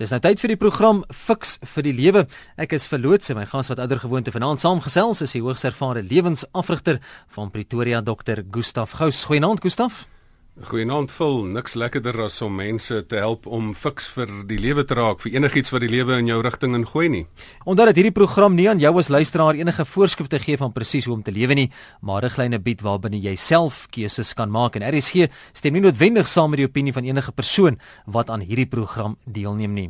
Dis nou tyd vir die program Fix vir die Lewe. Ek is verloots en my gas wat ouer gewoonte vanaand saamgesels is die hoogs ervare lewensafrigter van Pretoria Dr. Gustaf Gous. Goeienaand Gustaf. Goeienaand vol, niks lekkerder as om mense te help om fiks vir die lewe te raak, vir enigiets wat die lewe in jou rigting ingooi nie. Omdat dit hierdie program nie aan jou as luisteraar enige voorskrifte gee van presies hoe om te lewe nie, maar riglyne bied waarbinne jy self keuses kan maak en RSG stem nie noodwendig saam met die opinie van enige persoon wat aan hierdie program deelneem nie.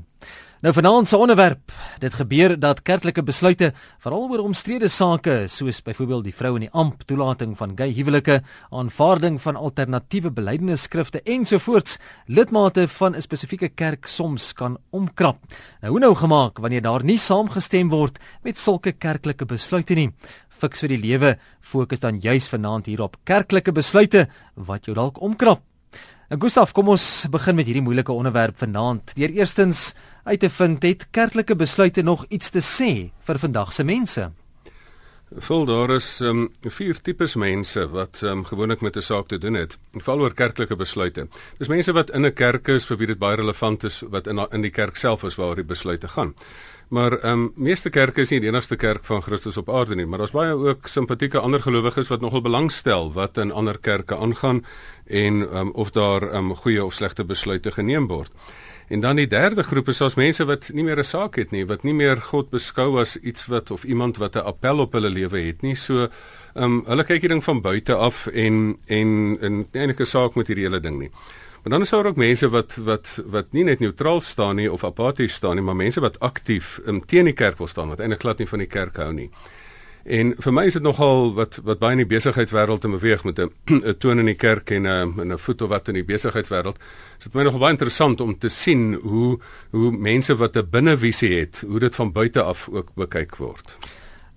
Nou vanaand se onderwerp, dit gebeur dat kerklike besluite veral oor omstrede sake soos byvoorbeeld die vrou in die amp toelating van gay huwelike, aanvaarding van alternatiewe belydenisskrifte ensovoorts lidmate van 'n spesifieke kerk soms kan omkrap. Nou hoe nou gemaak wanneer daar nie saamgestem word met sulke kerklike besluite nie? Fiks vir die lewe fokus dan juis vanaand hierop kerklike besluite wat jou dalk omkrap. En Gustaf, kom ons begin met hierdie moeilike onderwerp vanaand. Deur eerstens uit te vind het kerklike besluite nog iets te sê vir vandag se mense. Vol daar is um, vier tipes mense wat um, gewoonlik met 'n saak te doen het. Val oor kerklike besluite. Dis mense wat in 'n kerk is vir wie dit baie relevant is wat in in die kerk self is waar die besluite gaan. Maar ehm um, meeste kerke is nie die enigste kerk van Christus op aarde nie, maar daar's baie ook simpatieke ander gelowiges wat nogal belangstel wat in ander kerke aangaan en ehm um, of daar ehm um, goeie of slegte besluite geneem word. En dan die derde groep is as mense wat nie meer 'n saak het nie, wat nie meer God beskou as iets wat of iemand wat 'n appel op hulle lewe het nie. So ehm um, hulle kyk hierding van buite af en en en enige saak met hierdie hele ding nie. Maar dan is daar ook mense wat wat wat nie net neutraal staan nie of apaties staan nie, maar mense wat aktief um, teen die kerk wil staan, wat eintlik glad nie van die kerk hou nie. En vir my is dit nogal wat wat baie in die besigheidswêreld te beweeg met 'n toon in die kerk en 'n 'n voet of wat in die besigheidswêreld. Dit is my nogal baie interessant om te sien hoe hoe mense wat 'n binnevisie het, hoe dit van buite af ook bekyk word.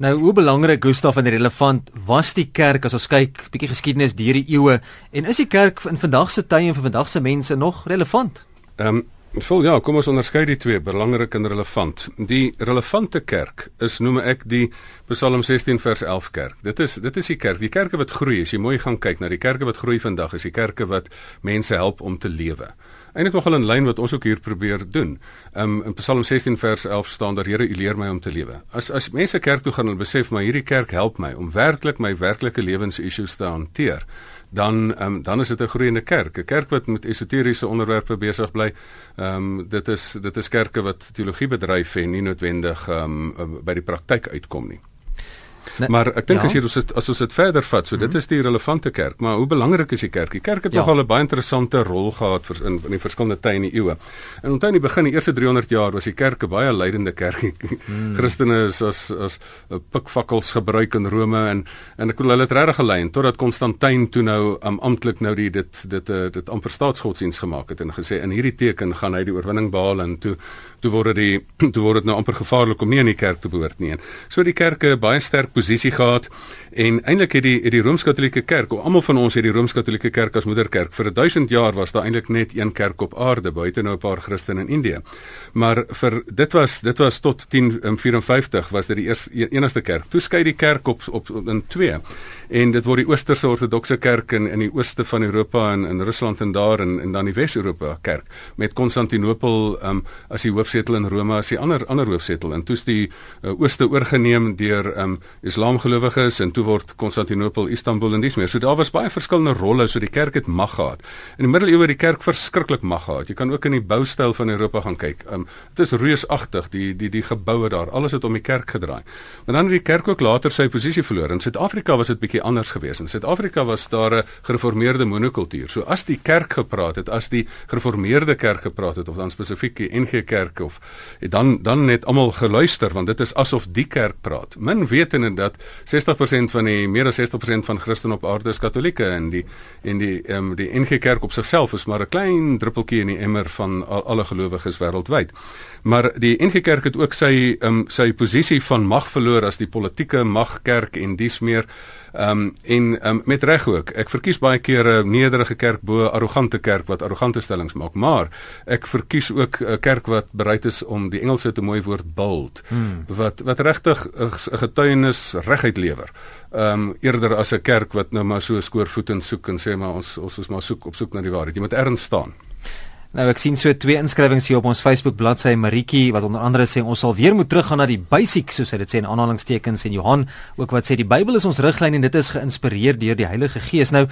Nou hoe belangrik Gustaf en relevant was die kerk as ons kyk bietjie geskiedenis deur die eeue en is die kerk in vandag se tye en vir vandag se mense nog relevant? Ehm um, vol ja, kom ons onderskei die twee, belangrik en relevant. Die relevante kerk is noem ek die Psalm 16 vers 11 kerk. Dit is dit is die kerk, die kerke wat groei. As jy mooi gaan kyk na die kerke wat groei vandag, is die kerke wat mense help om te lewe eintlik nogal in lyn wat ons ook hier probeer doen. Um, in Psalm 16 vers 11 staan daar Here, U leer my om te lewe. As as mense kerk toe gaan en besef maar hierdie kerk help my om werklik my werklike lewensissues te hanteer, dan um, dan is dit 'n groeiende kerk. 'n Kerk wat met esoteriese onderwerpe besig bly. Ehm um, dit is dit is kerke wat teologie bedryf en nie noodwendig ehm um, by die praktyk uitkom nie. Nee, maar ek dink ja. as jy ons as ons dit verder vat, so mm -hmm. dit mhm. is die relevante kerk, maar hoe belangrik is die kerk? Die kerk het ja. nogal 'n baie interessante rol gehad vir in, in die verskillende tye in die eeue. En onthou in die begin, die eerste 300 jaar was die kerk 'n baie lydende kerk. Mm. Christene is as as uh, pikfakkels gebruik in Rome en en ek wil hulle het regtig gelei totdat Konstantin toe nou um, amptelik nou die dit dit uh, dit amper staatsgodsdienst gemaak het en gesê in hierdie teken gaan hy die oorwinning behaal en toe toe word dit toe word dit nou amper gevaarlik om nie in die kerk te behoort nie. So die kerke baie sterk posisie gehad en eintlik het die het die Rooms-Katolieke Kerk, almal van ons het die Rooms-Katolieke Kerk as moederkerk. Vir 1000 jaar was daar eintlik net een kerk op aarde, buite nou 'n paar Christene in Indië. Maar vir dit was dit was tot 1054 was dit die eerste e-, enigste kerk. Toe skei die kerk op op in twee. En dit word die Oosterse Ortodokse Kerk in in die ooste van Europa en in Rusland en daar en en dan die Wes-Europa Kerk met Konstantinopel um, as die hoofsetel in Rome as die ander ander hoofsetel. En toe's die uh, ooste oorgeneem deur um, Islamgelowiges en toe word Konstantinopel Istanbul en dis meer. So daar was baie verskillende rolle so die kerk het mag gehad. In die middeleeue die kerk verskriklik mag gehad. Jy kan ook in die boustyl van Europa gaan kyk. Um, dit is reusagtig die die die geboue daar. Alles het om die kerk gedraai. Maar dan het die kerk ook later sy posisie verloor. In Suid-Afrika was dit bietjie anders geweest. In Suid-Afrika was daar 'n gereformeerde monokultuur. So as die kerk gepraat het, as die gereformeerde kerk gepraat het of dan spesifiek die NG Kerk of dan dan net almal geluister want dit is asof die kerk praat. Min weet en dat 60% van die meer as 60% van Christene op aarde is Katolieke en die en die ehm um, die NG Kerk op sigself is maar 'n klein druppeltjie in die emmer van al, alle gelowiges wêreldwyd. Maar die NG Kerk het ook sy um, sy posisie van mag verloor as die politieke magkerk en dis meer ehm um, en um, met reg ook. Ek verkies baie keer 'n nederige kerk bo arrogante kerk wat arrogante stellings maak, maar ek verkies ook 'n kerk wat bereid is om die Engelse te mooi woord bold hmm. wat wat regtig 'n getuienis reguit lewer. Ehm um, eerder as 'n kerk wat nou maar so skoorvoetend soek en sê maar ons ons is maar soek op soek na die waarheid. Jy moet erns staan. Nou ek sien so twee inskrywings hier op ons Facebook bladsy Maritjie wat onder andere sê ons sal weer moet teruggaan na die basic soos hy dit sê in aanhalingstekens en Johan ook wat sê die Bybel is ons riglyn en dit is geïnspireer deur die Heilige Gees. Nou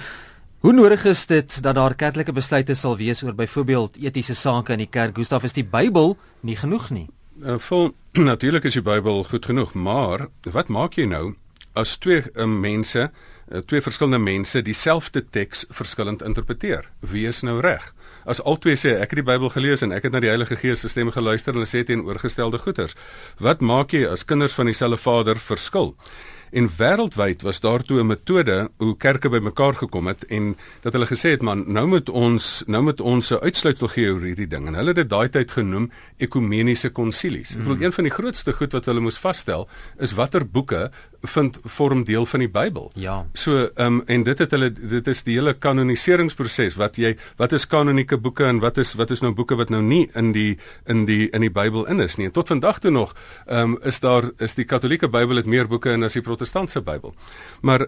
hoe nodig is dit dat daar kerklike besluite sal wees oor byvoorbeeld etiese sake in die kerk? Gustaf is die Bybel nie genoeg nie. Uh, vol natuurlik is die Bybel goed genoeg, maar wat maak jy nou as twee uh, mense, uh, twee verskillende mense dieselfde teks verskillend interpreteer? Wie is nou reg? As albei sê ek het die Bybel gelees en ek het na die Heilige Gees se stem geluister en hulle sê teenoorgestelde goeters. Wat maak jy as kinders van dieselfde Vader verskil? En wêreldwyd was daar toe 'n metode hoe kerke bymekaar gekom het en dat hulle gesê het man, nou moet ons nou moet ons 'n uitsluitsel gee oor hierdie ding. En hulle het dit daai tyd genoem ekumeniese konsilies. Mm. Ek bedoel hmm. een van die grootste goed wat hulle moes vasstel is watter boeke vind vorm deel van die Bybel. Ja. So ehm um, en dit het hulle dit is die hele kanoniseringsproses wat jy wat is kanonieke boeke en wat is wat is nou boeke wat nou nie in die in die in die Bybel in is nie. En tot vandag toe nog ehm um, is daar is die Katolieke Bybel het meer boeke in as die protestantse Bybel. Maar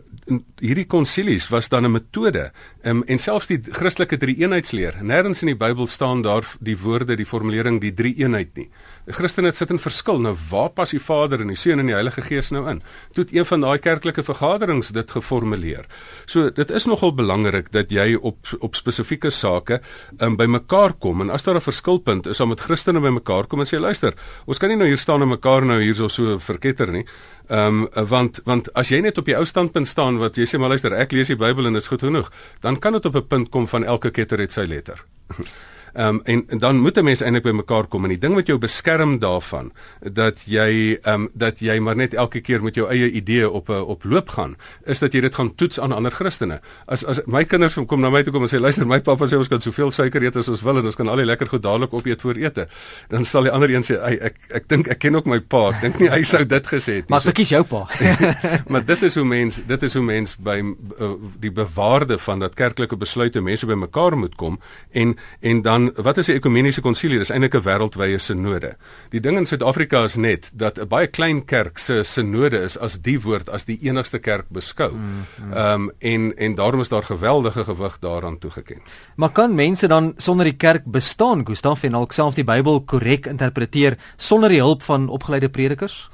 hierdie konsilies was dan 'n metode um, en selfs die Christelike drie-eenheidsleer. Nêrens in die Bybel staan daar die woorde, die formulering die drie-eenheid nie. Christene sit in verskil. Nou waar pas die Vader en die Seun en die Heilige Gees nou in? Toe een van daai kerklike vergaderings dit geformuleer. So dit is nogal belangrik dat jy op op spesifieke sake um, bymekaar kom en as daar 'n verskilpunt is om met Christene bymekaar kom en sê luister, ons kan nie nou hier staan en mekaar nou hierso so verketter nie. Ehm um, want want as jy net op die ou standpunt staan wat jy sê maar luister ek lees die Bybel en dit is goed genoeg, dan kan dit op 'n punt kom van elke ketter het sy letter. Ehm um, en, en dan moet 'n mens eintlik by mekaar kom en die ding wat jou beskerm daarvan dat jy ehm um, dat jy maar net elke keer met jou eie idee op 'n eh, op loop gaan is dat jy dit gaan toets aan ander Christene. As as my kinders kom na my toe kom en sê luister my pappa sê ons kan soveel suiker eet as ons wil en ons kan al die lekker goed dadelik opeet voor ete. Dan sal die ander een sê hey, ek ek dink ek ken ook my pa. Ek dink nie hy sou dit gesê het nie. Maar so, verkies jou pa. maar dit is hoe mens dit is hoe mens by uh, die bewaarde van dat kerklike besluite mense by mekaar moet kom en en dan wat is 'n ekumeniese konsilie? Dis eintlik 'n wêreldwye sinode. Die ding in Suid-Afrika is net dat 'n baie klein kerk se sinode is as die woord as die enigste kerk beskou. Mm, mm. Ehm mm, mm. um, en en daarom is daar geweldige gewig daaraan toegeken. Maar kan mense dan sonder die kerk bestaan, Gustaf en alk self die Bybel korrek interpreteer sonder die hulp van opgeleide predikers?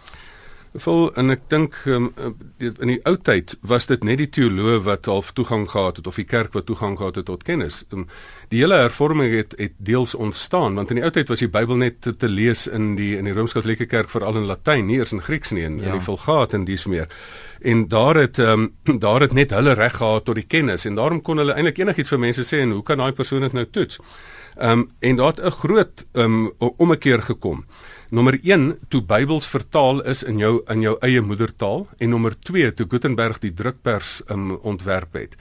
Vol en ek dink um, in die ou tyd was dit net die teoloë wat half toegang gehad het of die kerk wat toegang gehad het tot kennis. Um, die hele hervorming het het deels ontstaan want in die ou tyd was die Bybel net te, te lees in die in die Rooms-Katolieke kerk veral in Latyn, nie eers in Grieks nie en ja. in die Vulgaat en dis meer. En daar het um, daar het net hulle reg gehad tot die kennis en daarom kon hulle eintlik enigiets vir mense sê en hoe kan daai persoon dit nou toets? Ehm um, en daar het 'n groot um, ommekeer gekom. Nommer 1 toe Bybels vertaal is in jou in jou eie moedertaal en nommer 2 toe Gutenberg die drukpers um, ontwerp het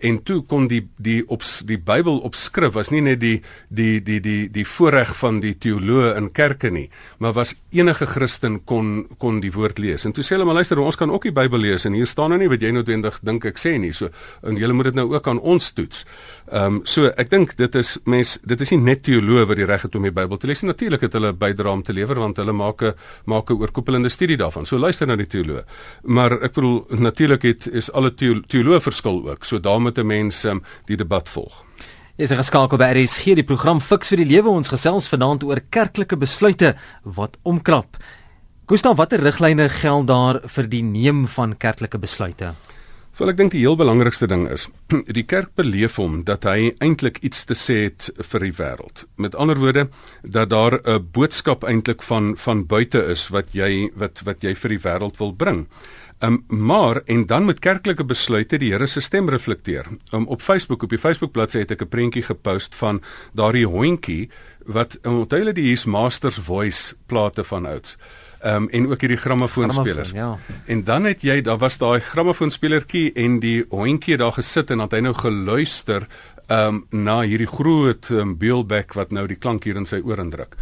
en toe kon die die op die Bybel op skrif was nie net die die die die die voorreg van die teoloë in kerke nie, maar was enige Christen kon kon die woord lees. En toe sê hulle maar luister, ons kan ook die Bybel lees en hier staan nou nie wat jy noodwendig dink ek sê nie. So en julle moet dit nou ook aan ons toets. Ehm um, so ek dink dit is mens dit is nie net teoloë wat die reg het om die Bybel te lees nie. Natuurlik het hulle bydra om te lewer want hulle maak 'n maak 'n oorkoepelende studie daarvan. So luister na die teoloë. Maar ek bedoel natuurlik het is alle teoloë verskil ook. So daarmee moet 'n mens um, die debat volg. Is geskakel by RSG die program Fix vir die Lewe ons gesels vanaand oor kerklike besluite wat omkrap. Gustav, watter riglyne geld daar vir die neem van kerklike besluite? Wel ek dink die heel belangrikste ding is die kerk beleef hom dat hy eintlik iets te sê het vir die wêreld. Met ander woorde dat daar 'n boodskap eintlik van van buite is wat jy wat wat jy vir die wêreld wil bring. Um, maar en dan met kerklike besluite die Here se stem reflekteer. Um, op Facebook op die Facebook bladsy het ek 'n prentjie gepost van daardie hondjie wat onthou hulle die hier's Masters Voice plate van ouds. Ehm um, en ook hierdie grammofoonspelers. Ja. En dan het jy daar was daai grammofoonspelertjie en die hondjie daar gesit en dan het hy nou geluister um, na hierdie groot um, beelbek wat nou die klank hier in sy oor indruk.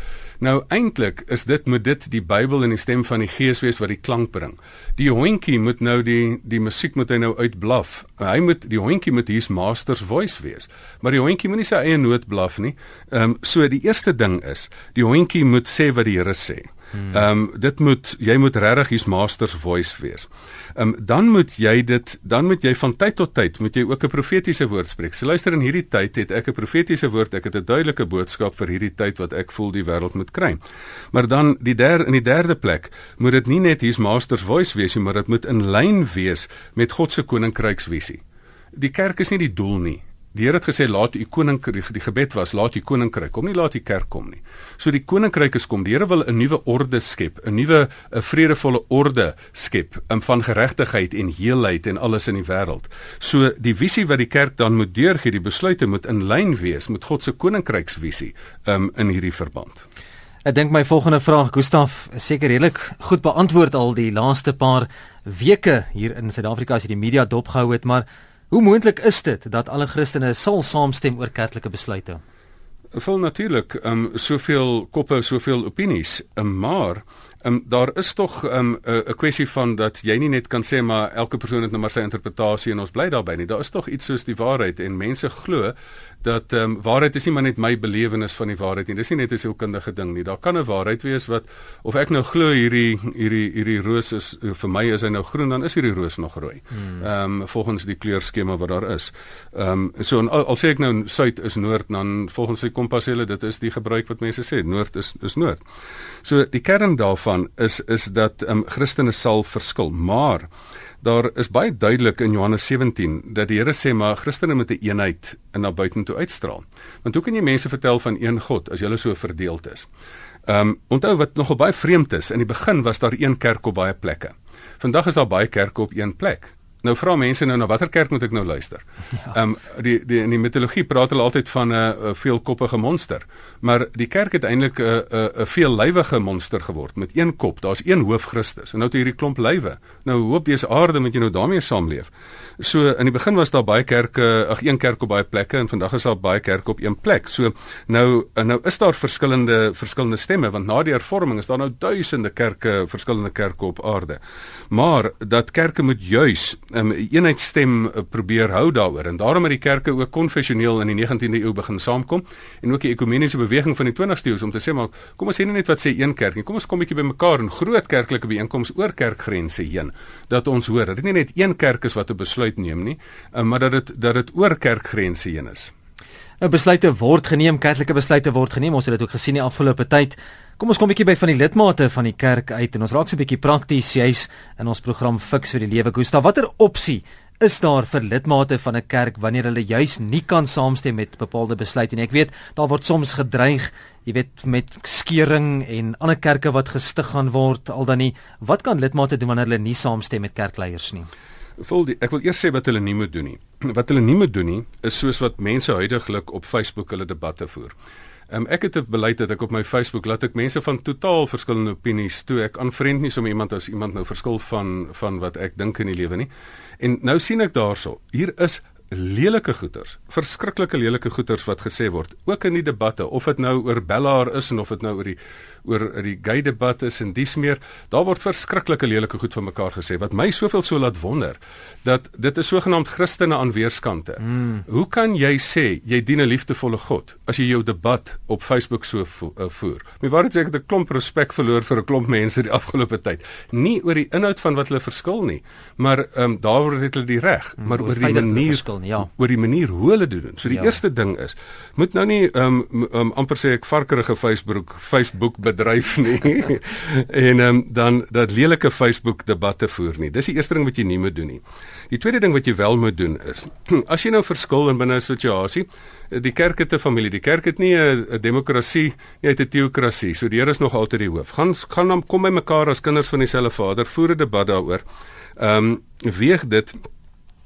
Nou eintlik is dit moet dit die Bybel en die stem van die Gees wees wat die klank bring. Die hondjie moet nou die die musiek moet hy nou uitblaf. Hy moet die hondjie moet hier's master's voice wees. Maar die hondjie moenie sy eie noot blaf nie. Ehm um, so die eerste ding is, die hondjie moet sê wat die Here sê. Ehm um, dit moet jy moet regtig hier's master's voice wees. Ehm um, dan moet jy dit dan moet jy van tyd tot tyd moet jy ook 'n profetiese woord spreek. So luister in hierdie tyd het ek 'n profetiese woord, ek het 'n duidelike boodskap vir hierdie tyd wat ek voel die wêreld moet kry. Maar dan die derde in die derde plek moet dit nie net hier's master's voice wees nie, maar dit moet in lyn wees met God se koninkryksvisie. Die kerk is nie die doel nie. Die Here het gesê laat u koninkryk die gebed was laat u koninkryk kom nie laat die kerk kom nie. So die koninkryk is kom. Die Here wil 'n nuwe orde skep, 'n nuwe 'n vredevolle orde skep in van geregtigheid en heelheid en alles in die wêreld. So die visie wat die kerk dan moet deurgee, die besluite moet in lyn wees met God se koninkryksvisie um, in hierdie verband. Ek dink my volgende vraag Gustaf is seker redelik goed beantwoord al die laaste paar weke hier in Suid-Afrika as jy die media dopgehou het, maar Hoe moontlik is dit dat alle Christene sal saamstem oor kerklike besluite? Vol natuurlik, ehm um, soveel koppe, soveel opinies, um, maar ehm um, daar is tog 'n um, 'n kwessie van dat jy nie net kan sê maar elke persoon het nou maar sy interpretasie en ons bly daarbey nie. Daar is tog iets soos die waarheid en mense glo dat ehm um, waarheid is nie maar net my belewenis van die waarheid nie. Dis nie net 'n sielkundige ding nie. Daar kan 'n waarheid wees wat of ek nou glo hierdie hierdie hierdie roos is vir my is hy nou groen dan is hierdie roos nog rooi. Hmm. Ehm um, volgens die kleurskema wat daar is. Ehm um, so al, al sê ek nou suid is noord dan volgens die kompas hulle dit is die gebruik wat mense sê noord is is noord. So die kern daarvan is is dat ehm um, Christene sal verskil, maar Daar is baie duidelik in Johannes 17 dat die Here sê maar Christene moet 'n eenheid in na buitentoe uitstraal. Want hoe kan jy mense vertel van een God as julle so verdeeld is? Ehm um, onthou wat nogal baie vreemd is, in die begin was daar een kerk op baie plekke. Vandag is daar baie kerke op een plek. Nou vra mense nou na watter kerk moet ek nou luister? Ja. Ehm ja. um, die die in die mitologie praat hulle altyd van 'n uh, uh, veelkoppige monster, maar die kerk het eintlik 'n uh, 'n uh, 'n uh, veellywige monster geword met een kop. Daar's een hoof Christus en nou het hierdie klomp lywe. Nou hoop dese aarde moet jy nou daarmee saamleef. So in die begin was daar baie kerke, ag een kerk op baie plekke en vandag is daar baie kerke op een plek. So nou nou is daar verskillende verskillende stemme want na die hervorming is daar nou duisende kerke, verskillende kerke op aarde. Maar dat kerke moet juis 'n um, eenheidsstem uh, probeer hou daaroor en daarom het die kerke ook konfessioneel in die 19de eeu begin saamkom en ook die ekumeniese beweging van die 20ste eeu om te sê maar kom ons sê nie net wat sê een kerk nie kom ons kom 'n bietjie bymekaar in groot kerklike byeenkomste oor kerkgrense heen dat ons hoor dat dit nie net een kerk is wat 'n besluit neem nie uh, maar dat dit dat dit oor kerkgrense heen is 'n besluite word geneem kerklike besluite word geneem ons het dit ook gesien die afgelope tyd Kom ons kom 'n bietjie by van die lidmate van die kerk uit en ons raak so 'n bietjie prakties jy's in ons program Fix vir die Lewe. Gustav, watter opsie is daar vir lidmate van 'n kerk wanneer hulle juis nie kan saamstem met bepaalde besluite nie? Ek weet daar word soms gedreig, jy weet met skering en ander kerke wat gestig gaan word al dan nie. Wat kan lidmate doen wanneer hulle nie saamstem met kerkleiers nie? Vol die, ek wil eers sê wat hulle nie moet doen nie. Wat hulle nie moet doen nie is soos wat mense huidigelik op Facebook hulle debatte voer. Um, ek het 'n beleid dat ek op my Facebook laat ek mense van totaal verskillende opinies toe ek aanvriend nie so iemand as iemand nou verskil van van wat ek dink in die lewe nie. En nou sien ek daarso, hier is lelike goeters, verskriklike lelike goeters wat gesê word, ook in die debatte of dit nou oor Bellaar is en of dit nou oor die oor die gay debat is en dis meer, daar word verskriklike lelike goed van mekaar gesê wat my soveel so laat wonder dat dit is sogenaamd Christene aan weerskante. Mm. Hoe kan jy sê jy dien 'n liefdevolle God as jy jou debat op Facebook so vo uh, voer? My waarheid sê ek het 'n klomp respek verloor vir 'n klomp mense die afgelope tyd. Nie oor die inhoud van wat hulle verskil nie, maar ehm um, daaroor het hulle die reg, mm, maar oor die manier verskil, ja. oor die manier hoe hulle doen. So die ja. eerste ding is moet nou nie ehm um, um, amper sê ek varkerige Facebook Facebook bedryf nie en um, dan dat lelike Facebook debatte voer nie. Dis die eerste ding wat jy nie moet doen nie. Die tweede ding wat jy wel moet doen is as jy nou verskil in binne 'n situasie, die kerk het 'n familie, die kerk het nie 'n demokrasie, nie 'n teokrasie. So die Here is nog altyd die hoof. Gaan gaan dan kom by mekaar as kinders van dieselfde Vader, voer 'n debat daaroor. Ehm um, weeg dit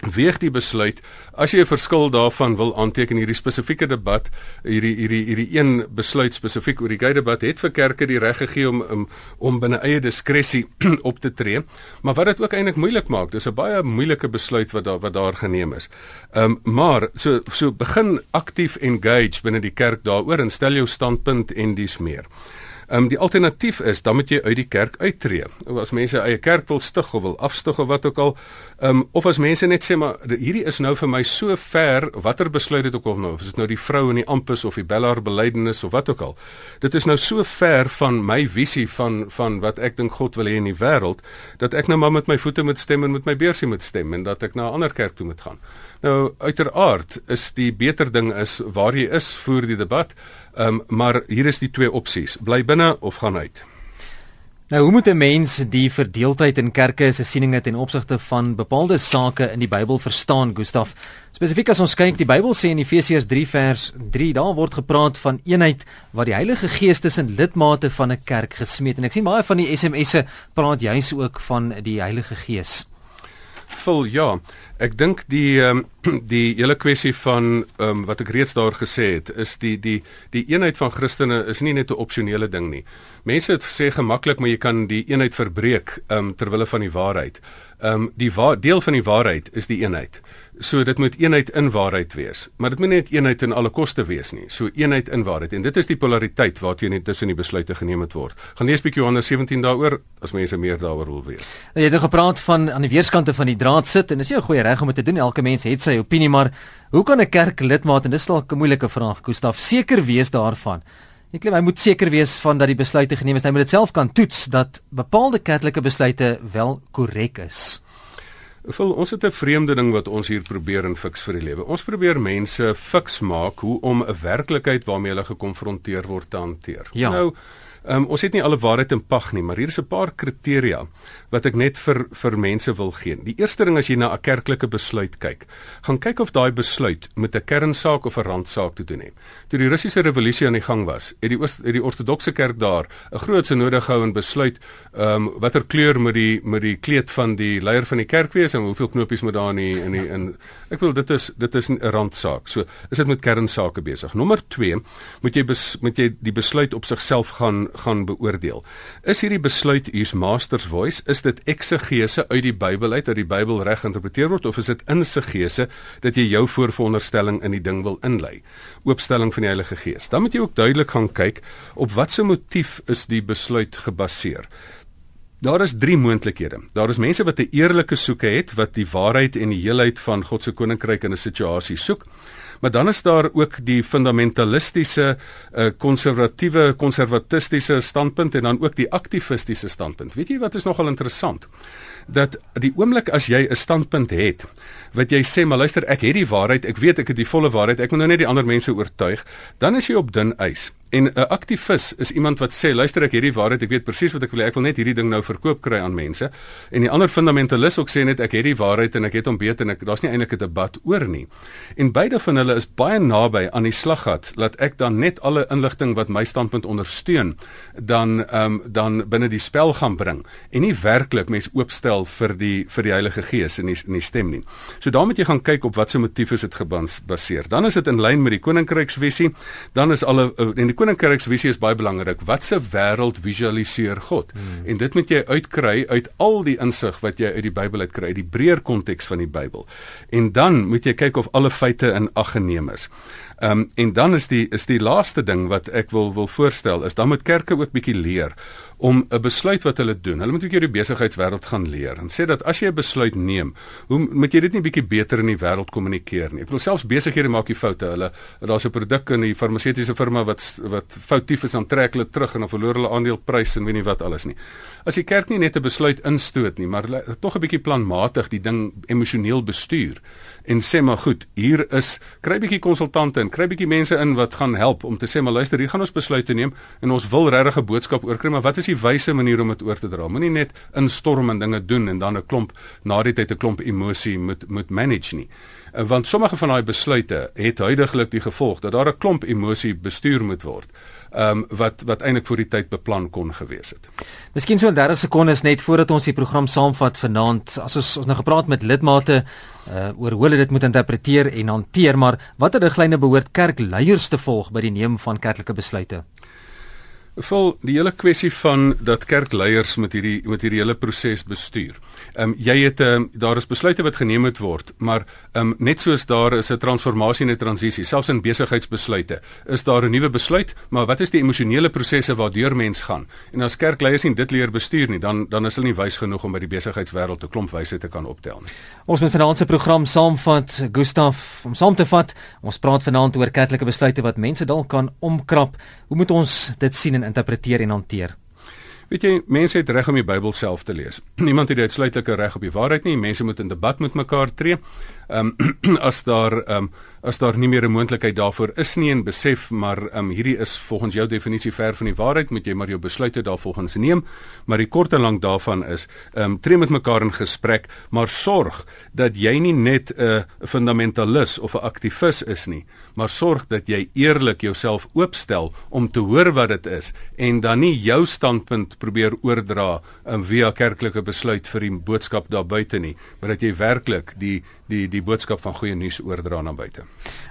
weeg die besluit as jy 'n verskil daarvan wil aanteken hierdie spesifieke debat hierdie hierdie hierdie een besluit spesifiek oor die gay debat het vir kerke die reg gegee om om, om binne eie diskresie op te tree maar wat dit ook eintlik moeilik maak dis 'n baie moeilike besluit wat daar wat daar geneem is. Ehm um, maar so so begin aktief engage binne die kerk daaroor en stel jou standpunt en dis meer. Ehm um, die alternatief is dan moet jy uit die kerk uittreë. As mense eie kerk wil stig of wil afstig of wat ook al, ehm um, of as mense net sê maar hierdie is nou vir my so ver, watter besluit het ook al nou, of is dit nou die vrou in die ampus of die bellaar belydenis of wat ook al. Dit is nou so ver van my visie van van wat ek dink God wil hê in die wêreld dat ek nou maar met my voete moet stem en met my beursie moet stem en dat ek na 'n ander kerk toe moet gaan. Nou uiteraard is die beter ding is waar jy is voer die debat. Ehm um, maar hier is die twee opsies: bly binne of gaan uit. Nou, hoe moet 'n mens die verdeeldheid in kerke se sieninge ten opsigte van bepaalde sake in die Bybel verstaan, Gustaf? Spesifiek as ons kyk, die Bybel sê in Efesiërs 3 vers 3, daar word gepraat van eenheid wat die Heilige Gees tussen lidmate van 'n kerk gesmeed en ek sien baie van die SMS'e praat juis ook van die Heilige Gees. Vol ja. Ek dink die um, die hele kwessie van um, wat ek reeds daar gesê het, is die die die eenheid van Christene is nie net 'n opsionele ding nie. Mense het sê gemaklik maar jy kan die eenheid verbreek um, ter wille van die waarheid. Ehm um, die wa deel van die waarheid is die eenheid. So dit moet eenheid in waarheid wees. Maar dit moet nie net eenheid in alle koste wees nie. So eenheid in waarheid. En dit is die polariteit waarteen tussen die besluite geneem het word. Gaan lees bietjie Johannes 17 daaroor as mense meer daaroor wil weet. Nou, jy het nou gepraat van aan die weerskante van die draad sit en dis 'n goeie reg om dit te doen. Elke mens het sy opinie, maar hoe kan 'n kerk lidmaat en dis dalk 'n moeilike vraag, Gustaf, seker wees daarvan? Ek glo hy moet seker wees van dat die besluite geneem is. Hy moet dit self kan toets dat bepaalde kerklike besluite wel korrek is. Vol ons het 'n vreemde ding wat ons hier probeer in fiks vir die lewe. Ons probeer mense fiks maak hoe om 'n werklikheid waarmee hulle gekonfronteer word te hanteer. Ja. Nou, um, ons het nie alle waarheid in pag nie, maar hier is 'n paar kriteria wat ek net vir vir mense wil gee. Die eerste ding as jy na 'n kerklike besluit kyk, gaan kyk of daai besluit met 'n kernsaak of 'n randsaak te doen het. Toe die Russiese revolusie aan die gang was, het die het die ortodokse kerk daar 'n groot synode gehou en besluit ehm um, watter kleur moet die met die kleed van die leier van die kerk wees en hoeveel knopies moet daar in in die, in ek wil dit is dit is 'n randsaak. So is dit met kernsaake besig. Nommer 2 moet jy bes, moet jy die besluit op sigself gaan gaan beoordeel. Is hierdie besluit hier's master's voice? Is dit eksegese uit die Bybel uit dat die Bybel reg geïnterpreteer word of is dit insegese dat jy jou voorveronderstelling in die ding wil inlei? Oopstelling van die Heilige Gees. Dan moet jy ook duidelik gaan kyk op watter motief is die besluit gebaseer. Daar is drie moontlikhede. Daar is mense wat 'n eerlike soeke het wat die waarheid en die heelheid van God se koninkryk in 'n situasie soek. Maar dan is daar ook die fundamentalistiese konservatiewe uh, konservatistiese standpunt en dan ook die aktivistiese standpunt. Weet jy wat is nogal interessant? Dat die oomblik as jy 'n standpunt het wat jy sê maar luister ek het die waarheid, ek weet ek het die volle waarheid, ek moet nou net die ander mense oortuig, dan is jy op dun ys. En 'n aktivis is iemand wat sê, luister ek hierdie waarheid, ek weet presies wat ek wil hê, ek wil net hierdie ding nou verkoop kry aan mense. En die ander fundamentalis ook sê net ek het die waarheid en ek het hom beet en ek daar's nie eintlik 'n debat oor nie. En beide van hulle is baie naby aan die slaggat dat ek dan net alle inligting wat my standpunt ondersteun dan ehm um, dan binne die spel gaan bring en nie werklik mense oopstel vir die vir die Heilige Gees in die in die stem nie. So daarmee moet jy gaan kyk op watter motief is dit gebaseer. Dan is dit in lyn met die koninkryksvisie, dan is alle en die koninkryksvisie is baie belangrik. Wat se wêreld visualiseer God? Hmm. En dit moet jy uitkry uit al die insig wat jy uit die Bybel uitkry, uit die breër konteks van die Bybel. En dan moet jy kyk of alle feite in ag geneem is. Ehm um, en dan is die is die laaste ding wat ek wil wil voorstel is dan moet kerke ook bietjie leer om 'n besluit wat hulle doen. Hulle moet ook hierdie besigheidswêreld gaan leer en sê dat as jy 'n besluit neem, hoe moet jy dit nie bietjie beter in die wêreld kommunikeer nie. Ek wil selfs besighede maak die foute. Hulle daar's 'n produk in die farmaseutiese firma wat wat foutief is, dan trek hulle terug en dan verloor hulle aandeleprys en weet nie wat alles nie. As die kerk nie net 'n besluit instoot nie, maar tog 'n bietjie planmatig die ding emosioneel bestuur en sê maar goed, hier is kry bietjie konsultante en kry bietjie mense in wat gaan help om te sê maar luister, hier gaan ons besluite neem en ons wil regtig 'n boodskap oorkry, maar wat is die wyse manier om dit oor te dra. Moenie net instorm en dinge doen en dan 'n klomp na die tyd 'n klomp emosie moet moet manage nie. Eh, want sommige van daai besluite het huidigelik die gevolg dat daar 'n klomp emosie bestuur moet word. Ehm um, wat wat eintlik voor die tyd beplan kon gewees het. Miskien so 30 sekondes net voordat ons die program saamvat vanaand. As ons ons nou gepraat met lidmate uh oor hoe hulle dit moet interpreteer en hanteer, maar watter riglyne behoort kerkleiers te volg by die neem van kerklike besluite? Vol die hele kwessie van dat kerkleiers met hierdie met hierdie hele proses bestuur. Ehm um, jy het ehm um, daar is besluite wat geneem moet word, maar ehm um, net soos daar is 'n transformasie en 'n transisie, selfs in besigheidsbesluite, is daar 'n nuwe besluit, maar wat is die emosionele prosesse waardeur mens gaan? En as kerkleiers nie dit leer bestuur nie, dan dan is hulle nie wys genoeg om by die besigheidswêreld 'n klomp wysheid te kan optel nie. Ons moet vanaand se program saamvat, Gustaf, om saam te vat. Ons praat vanaand oor kerklike besluite wat mense dalk kan omkrap. Hoe moet ons dit sien en interpreteer en hanteer? Weet jy, mense het reg om die Bybel self te lees. Niemand het uitsluitlike reg op die waarheid nie. Mense moet in debat met mekaar tree. Um, as daar um, as daar nie meer 'n moontlikheid daarvoor is nie en besef maar um, hierdie is volgens jou definisie ver van die waarheid, moet jy maar jou besluite daarvolgens neem. Maar die kort en lank daarvan is um, tree met mekaar in gesprek, maar sorg dat jy nie net 'n uh, fundamentalis of 'n aktivis is nie, maar sorg dat jy eerlik jouself oopstel om te hoor wat dit is en dan nie jou standpunt probeer oordra um, via kerklike besluit vir die boodskap daar buite nie, maar dat jy werklik die die die boodskap van goeie nuus oordra na buite.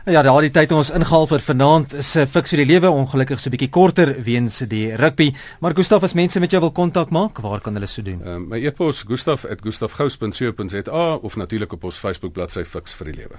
Ja, daardie tyd ons ingehaal vir vanaand is 'n fiks vir die lewe ongelukkig so 'n bietjie korter weens die rugby. Maar Gustaf, as mense met jou wil kontak maak, waar kan hulle so doen? Uh, my e-pos gustaf@gustafgous.co.za of natuurlik op ons Facebook bladsy fiks vir die lewe.